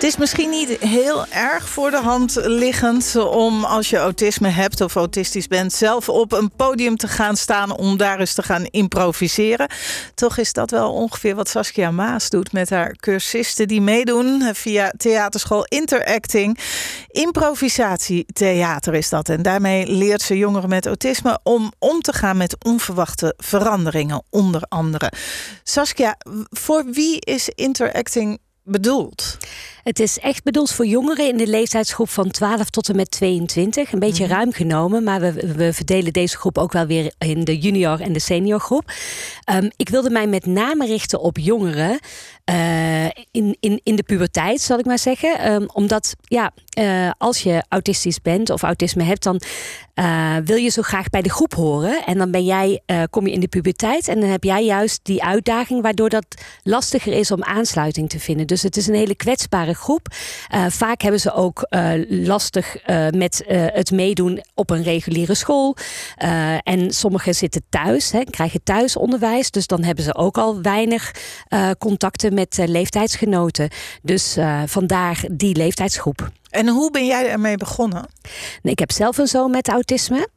Het is misschien niet heel erg voor de hand liggend om als je autisme hebt of autistisch bent, zelf op een podium te gaan staan om daar eens te gaan improviseren. Toch is dat wel ongeveer wat Saskia Maas doet met haar cursisten die meedoen via theaterschool Interacting. Improvisatietheater is dat. En daarmee leert ze jongeren met autisme om om te gaan met onverwachte veranderingen, onder andere. Saskia, voor wie is Interacting bedoeld? Het is echt bedoeld voor jongeren in de leeftijdsgroep van 12 tot en met 22. Een beetje Mhm. ruim genomen, maar we, we verdelen deze groep ook wel weer in de junior en de senior groep. Ehm, ik wilde mij met name richten op jongeren eh, in, in, in de puberteit, zal ik maar zeggen. Ehm, omdat ja, eh, als je autistisch bent of autisme hebt, dan eh, wil je zo graag bij de groep horen. En dan ben jij, kom je in de puberteit en dan heb jij juist die uitdaging, waardoor dat lastiger is om aansluiting te vinden. Dus het is een hele kwetsbare groep. Eh, vaak hebben ze ook eh, lastig eh, met het meedoen op een reguliere school. En sommigen zitten thuis, hè, krijgen thuisonderwijs. Dus dan hebben ze ook al weinig contacten met leeftijdsgenoten. Dus vandaar die leeftijdsgroep. En hoe ben jij ermee begonnen? Ik heb zelf een zoon met autisme.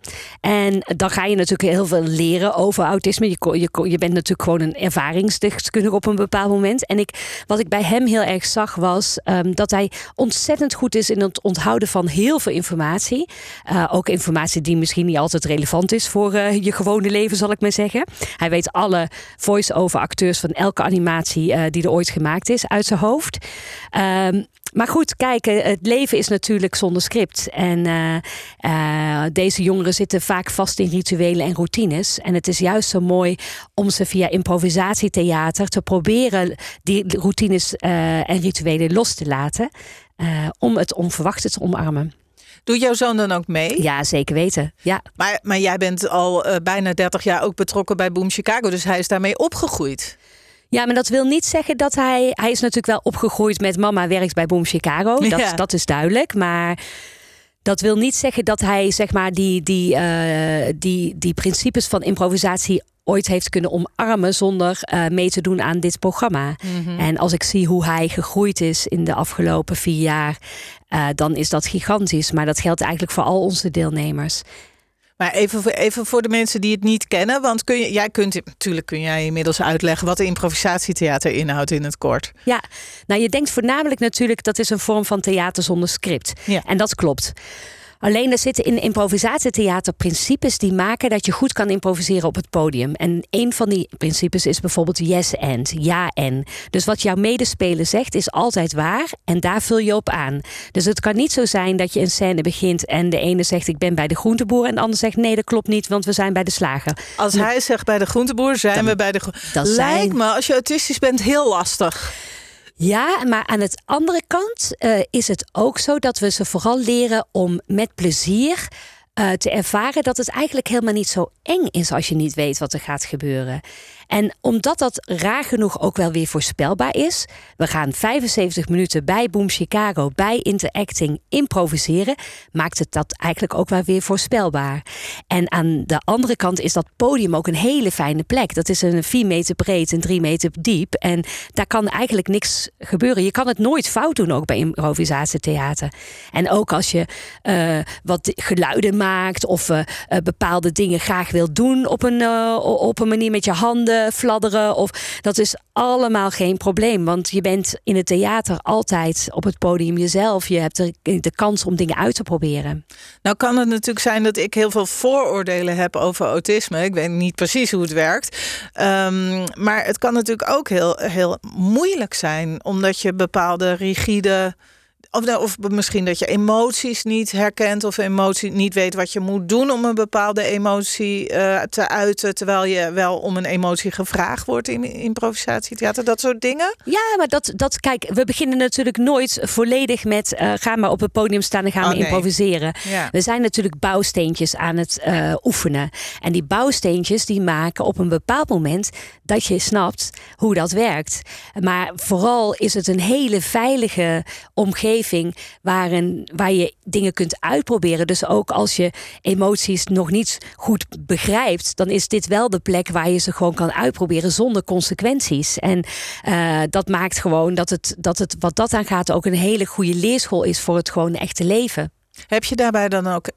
En dan ga je natuurlijk heel veel leren over autisme. Je, je, je bent natuurlijk gewoon een ervaringsdeskundige op een bepaald moment. En ik, wat ik bij hem heel erg zag was ehm, dat hij ontzettend goed is in het onthouden van heel veel informatie. Eh, ook informatie die misschien niet altijd relevant is voor eh, je gewone leven, zal ik maar zeggen. Hij weet alle voice-over acteurs van elke animatie eh, die er ooit gemaakt is uit zijn hoofd. Ehm, maar goed, kijk, het leven is natuurlijk zonder script. En eh, eh, deze jongeren zitten vaak vast in rituelen en routines. En het is juist zo mooi om ze via improvisatietheater te proberen die routines eh, en rituelen los te laten. om het onverwachte te omarmen. Doet jouw zoon dan ook mee? Ja, zeker weten. Ja. Maar, maar jij bent al bijna 30 jaar ook betrokken bij Boom Chicago, dus hij is daarmee opgegroeid. Ja, maar dat wil niet zeggen dat hij. Hij is natuurlijk wel opgegroeid met mama werkt bij Boom Chicago. Dat, Ja. dat is duidelijk. Maar dat wil niet zeggen dat hij zeg maar die, die, eh, die, die principes van improvisatie ooit heeft kunnen omarmen zonder eh, mee te doen aan dit programma. En als ik zie hoe hij gegroeid is in de afgelopen vier jaar, eh, dan is dat gigantisch. Maar dat geldt eigenlijk voor al onze deelnemers. Maar even voor, even voor de mensen die het niet kennen, want kun je, jij kunt, natuurlijk kun jij inmiddels uitleggen wat de improvisatietheater inhoudt in het kort. Ja, nou je denkt voornamelijk natuurlijk dat is een vorm van theater zonder script. Ja. En dat klopt. Alleen er zitten in improvisatietheater principes die maken dat je goed kan improviseren op het podium. En een van die principes is bijvoorbeeld yes and, ja en. Dus wat jouw medespeler zegt is altijd waar en daar vul je op aan. Dus het kan niet zo zijn dat je een scène begint en de ene zegt ik ben bij de groenteboer en de ander zegt nee dat klopt niet want we zijn bij de slager. Als hij zegt bij de groenteboer, zijn we bij de gro- dat Lijkt zijn- me, als je autistisch bent, heel lastig. Ja, maar aan de andere kant eh, is het ook zo dat we ze vooral leren om met plezier eh, te ervaren dat het eigenlijk helemaal niet zo eng is als je niet weet wat er gaat gebeuren. En omdat dat raar genoeg ook wel weer voorspelbaar is, we gaan 75 minuten bij Boom Chicago, bij Interacting improviseren, maakt het dat eigenlijk ook wel weer voorspelbaar. En aan de andere kant is dat podium ook een hele fijne plek. Dat is een 4 meter breed en 3 meter diep. En daar kan eigenlijk niks gebeuren. Je kan het nooit fout doen, ook bij improvisatietheater. En ook als je eh, wat geluiden maakt of eh, eh, bepaalde dingen graag wil doen op een, op een manier met je handen fladderen. Of, dat is allemaal geen probleem. Want je bent in het theater altijd op het podium jezelf. Je hebt de, de kans om dingen uit te proberen. Nou kan het natuurlijk zijn dat ik heel veel vooroordelen heb over autisme. Ik weet niet precies hoe het werkt. Ehm, maar het kan natuurlijk ook heel, heel moeilijk zijn, omdat je bepaalde rigide. Of, nou, of misschien dat je emoties niet herkent of emotie niet weet wat je moet doen om een bepaalde emotie eh, te uiten, terwijl je wel om een emotie gevraagd wordt in improvisatietheater, dat soort dingen. Ja, maar dat, dat, kijk, we beginnen natuurlijk nooit volledig met uh, ga maar op het podium staan en gaan Oh, we nee. improviseren. Ja. We zijn natuurlijk bouwsteentjes aan het eh, oefenen. En die bouwsteentjes die maken op een bepaald moment dat je snapt hoe dat werkt. Maar vooral is het een hele veilige omgeving omgeving waarin, waar je dingen kunt uitproberen. Dus ook als je emoties nog niet goed begrijpt, dan is dit wel de plek waar je ze gewoon kan uitproberen zonder consequenties. En uh, dat maakt gewoon dat het, dat het wat dat aangaat ook een hele goede leerschool is voor het gewoon echte leven. Heb je daarbij dan ook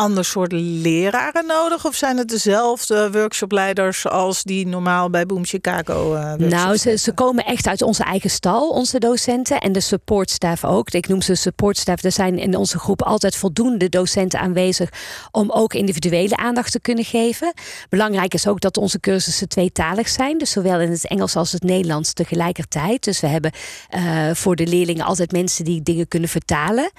ander soort leraren nodig? Of zijn het dezelfde workshopleiders als die normaal bij Boom Chicago uh, Nou, ze, ze komen echt uit onze eigen stal, onze docenten. En de supportstaff ook. Ik noem ze supportstaff. Er zijn in onze groep altijd voldoende docenten aanwezig... om ook individuele aandacht te kunnen geven. Belangrijk is ook dat onze cursussen tweetalig zijn. Dus zowel in het Engels als het Nederlands tegelijkertijd. Dus we hebben uh, voor de leerlingen altijd mensen die dingen kunnen vertalen.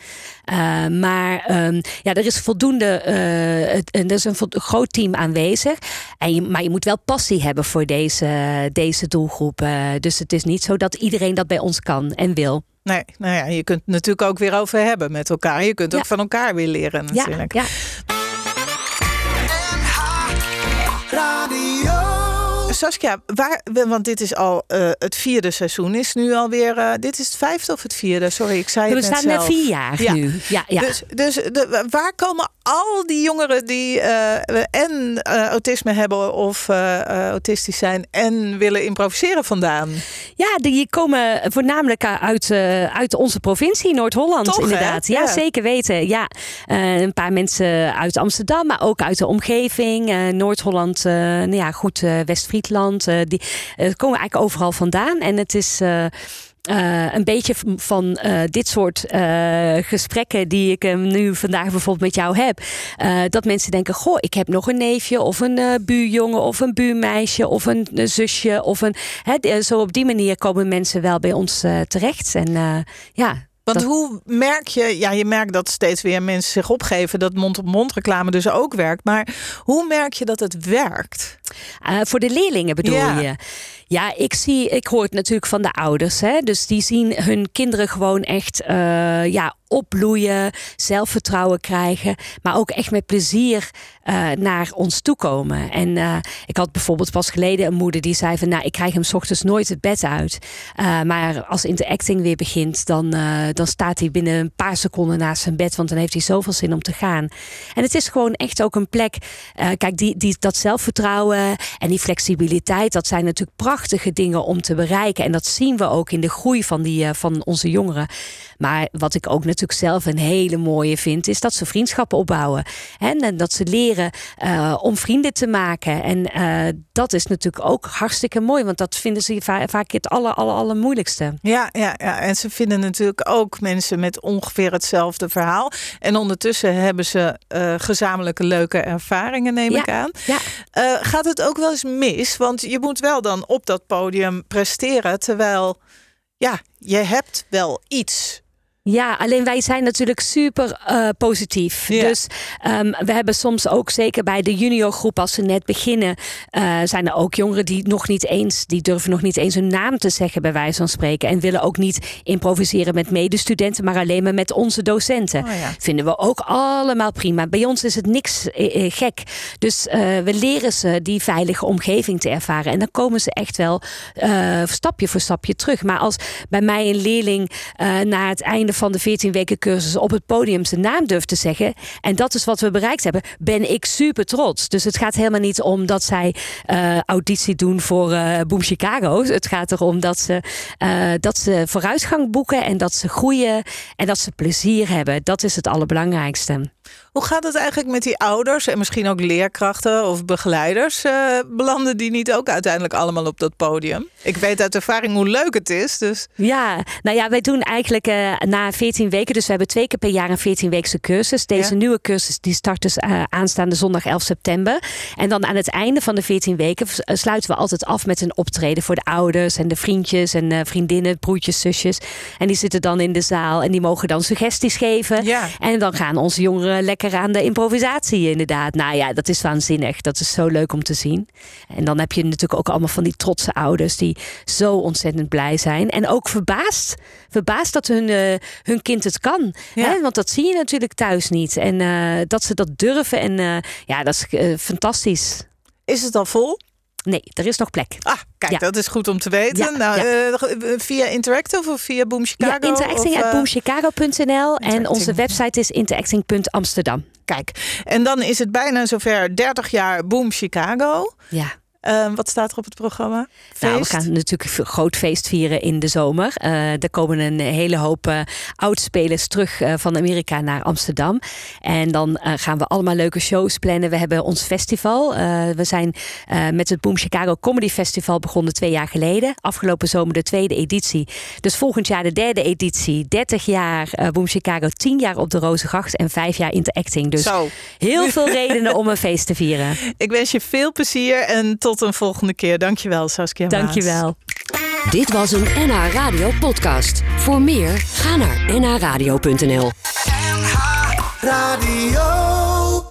Uh, maar um, ja, er is voldoende uh, er is een groot team aanwezig. En je, maar je moet wel passie hebben voor deze, deze doelgroep. Uh, dus het is niet zo dat iedereen dat bij ons kan en wil. Nee, nou ja, je kunt het natuurlijk ook weer over hebben met elkaar. Je kunt ook van elkaar weer leren natuurlijk. Ja, ja. Saskia, waar, want dit is al uh, het vierde seizoen. Is nu alweer. Uh, dit is het vijfde of het vierde? Sorry, ik zei het We staan net vier jaar ja. nu. Ja, ja. Dus, dus de, waar komen al die jongeren die uh, en autisme hebben of autistisch zijn en willen improviseren vandaan? Ja, die komen voornamelijk uit, uit onze provincie, Noord-Holland, inderdaad. Ja, ja, zeker weten. Ja, een paar mensen uit Amsterdam, maar ook uit de omgeving. Noord-Holland, nou ja, goed, West-Friesland. Die komen eigenlijk overal vandaan. En het is. Uh, uh, een beetje van uh, dit soort uh, gesprekken die ik nu vandaag bijvoorbeeld met jou heb. dat mensen denken: Goh, ik heb nog een neefje of een buurjongen of een buurmeisje of een, zusje. Of een, hè, zo op die manier komen mensen wel bij ons terecht. En ja, want hoe merk je, ja, je merkt dat steeds weer mensen zich opgeven dat mond-op-mond reclame dus ook werkt. Maar hoe merk je dat het werkt? Uh, voor de leerlingen bedoel ja. je? Ja, ik zie, ik hoor het natuurlijk van de ouders. Hè? Dus die zien hun kinderen gewoon echt uh, ja, opbloeien, zelfvertrouwen krijgen, maar ook echt met plezier uh, naar ons toe komen. En uh, ik had bijvoorbeeld pas geleden een moeder die zei van, nou, ik krijg hem s ochtends nooit het bed uit. Maar als interacting weer begint, dan, dan staat hij binnen een paar seconden naast zijn bed, want dan heeft hij zoveel zin om te gaan. En het is gewoon echt ook een plek. kijk, die, die, dat zelfvertrouwen en die flexibiliteit, dat zijn natuurlijk prachtige dingen om te bereiken. En dat zien we ook in de groei van, die, van onze jongeren. Maar wat ik ook natuurlijk zelf een hele mooie vind, is dat ze vriendschappen opbouwen. En dat ze leren uh, om vrienden te maken. En uh, dat is natuurlijk ook hartstikke mooi, want dat vinden ze va vaak het aller, aller, allermoeilijkste. Ja, ja, ja, en ze vinden natuurlijk ook mensen met ongeveer hetzelfde verhaal. En ondertussen hebben ze uh, gezamenlijke leuke ervaringen, neem ja, ik aan. Ja. gaat het ook wel eens mis? Want je moet wel dan op dat podium presteren, terwijl ja, je hebt wel iets. Ja, alleen wij zijn natuurlijk super uh, positief. Ja. Dus um, we hebben soms ook, zeker bij de juniorgroep, als ze net beginnen, uh, zijn er ook jongeren die nog niet eens, die durven nog niet eens hun naam te zeggen, bij wijze van spreken. En willen ook niet improviseren met medestudenten, maar alleen maar met onze docenten. Oh ja. Vinden we ook allemaal prima. Bij ons is het niks uh, gek. Dus we leren ze die veilige omgeving te ervaren. En dan komen ze echt wel stapje voor stapje terug. Maar als bij mij een leerling na het einde van de 14 weken cursus op het podium zijn naam durft te zeggen. En dat is wat we bereikt hebben. Ben ik super trots. Dus het gaat helemaal niet om dat zij uh, auditie doen voor uh, Boom Chicago. Het gaat erom dat ze, uh, dat ze vooruitgang boeken en dat ze groeien en dat ze plezier hebben. Dat is het allerbelangrijkste. Hoe gaat het eigenlijk met die ouders en misschien ook leerkrachten of begeleiders? Uh, belanden die niet ook uiteindelijk allemaal op dat podium? Ik weet uit ervaring hoe leuk het is. Dus. Ja, nou ja, wij doen eigenlijk uh, na 14 weken, dus we hebben twee keer per jaar een 14-weekse cursus. Deze ja. nieuwe cursus die start dus uh, aanstaande zondag 11 september. En dan aan het einde van de 14 weken sluiten we altijd af met een optreden voor de ouders en de vriendjes en vriendinnen, broertjes, zusjes. En die zitten dan in de zaal en die mogen dan suggesties geven. Ja. En dan gaan onze jongeren lekker aan de improvisatie inderdaad. Nou ja, dat is waanzinnig. Dat is zo leuk om te zien. En dan heb je natuurlijk ook allemaal van die trotse ouders die zo ontzettend blij zijn. En ook verbaasd. Verbaasd dat hun, uh, hun kind het kan. Ja. Hè? Want dat zie je natuurlijk thuis niet. En uh, dat ze dat durven. En ja, dat is fantastisch. Is het al vol? Nee, er is nog plek. Ah, kijk, Ja. dat is goed om te weten. Ja, nou, ja. eh, via Interactive of via Boom Chicago? Ja, interacting of, at eh, boomchicago.nl en onze website is interacting.amsterdam. Kijk, en dan is het bijna zover 30 jaar Boom Chicago. Ja. Eh, wat staat er op het programma? Nou, we gaan natuurlijk een groot feest vieren in de zomer. Eh, er komen een hele hoop eh oudspelers terug eh, van Amerika naar Amsterdam. En dan eh, gaan we allemaal leuke shows plannen. We hebben ons festival. Eh, we zijn eh, met het Boom Chicago Comedy Festival begonnen twee jaar geleden. Afgelopen zomer de tweede editie. Dus volgend jaar de derde editie. 30 jaar eh, Boom Chicago, 10 jaar op de Rozengracht en 5 jaar interacting. Dus Zo, heel veel redenen om een feest te vieren. ik wens je veel plezier en tot een volgende keer. Dankjewel Saskia Maas. Dankjewel. Dit was een NH Radio podcast. Voor meer, ga naar nhradio.nl. Radio.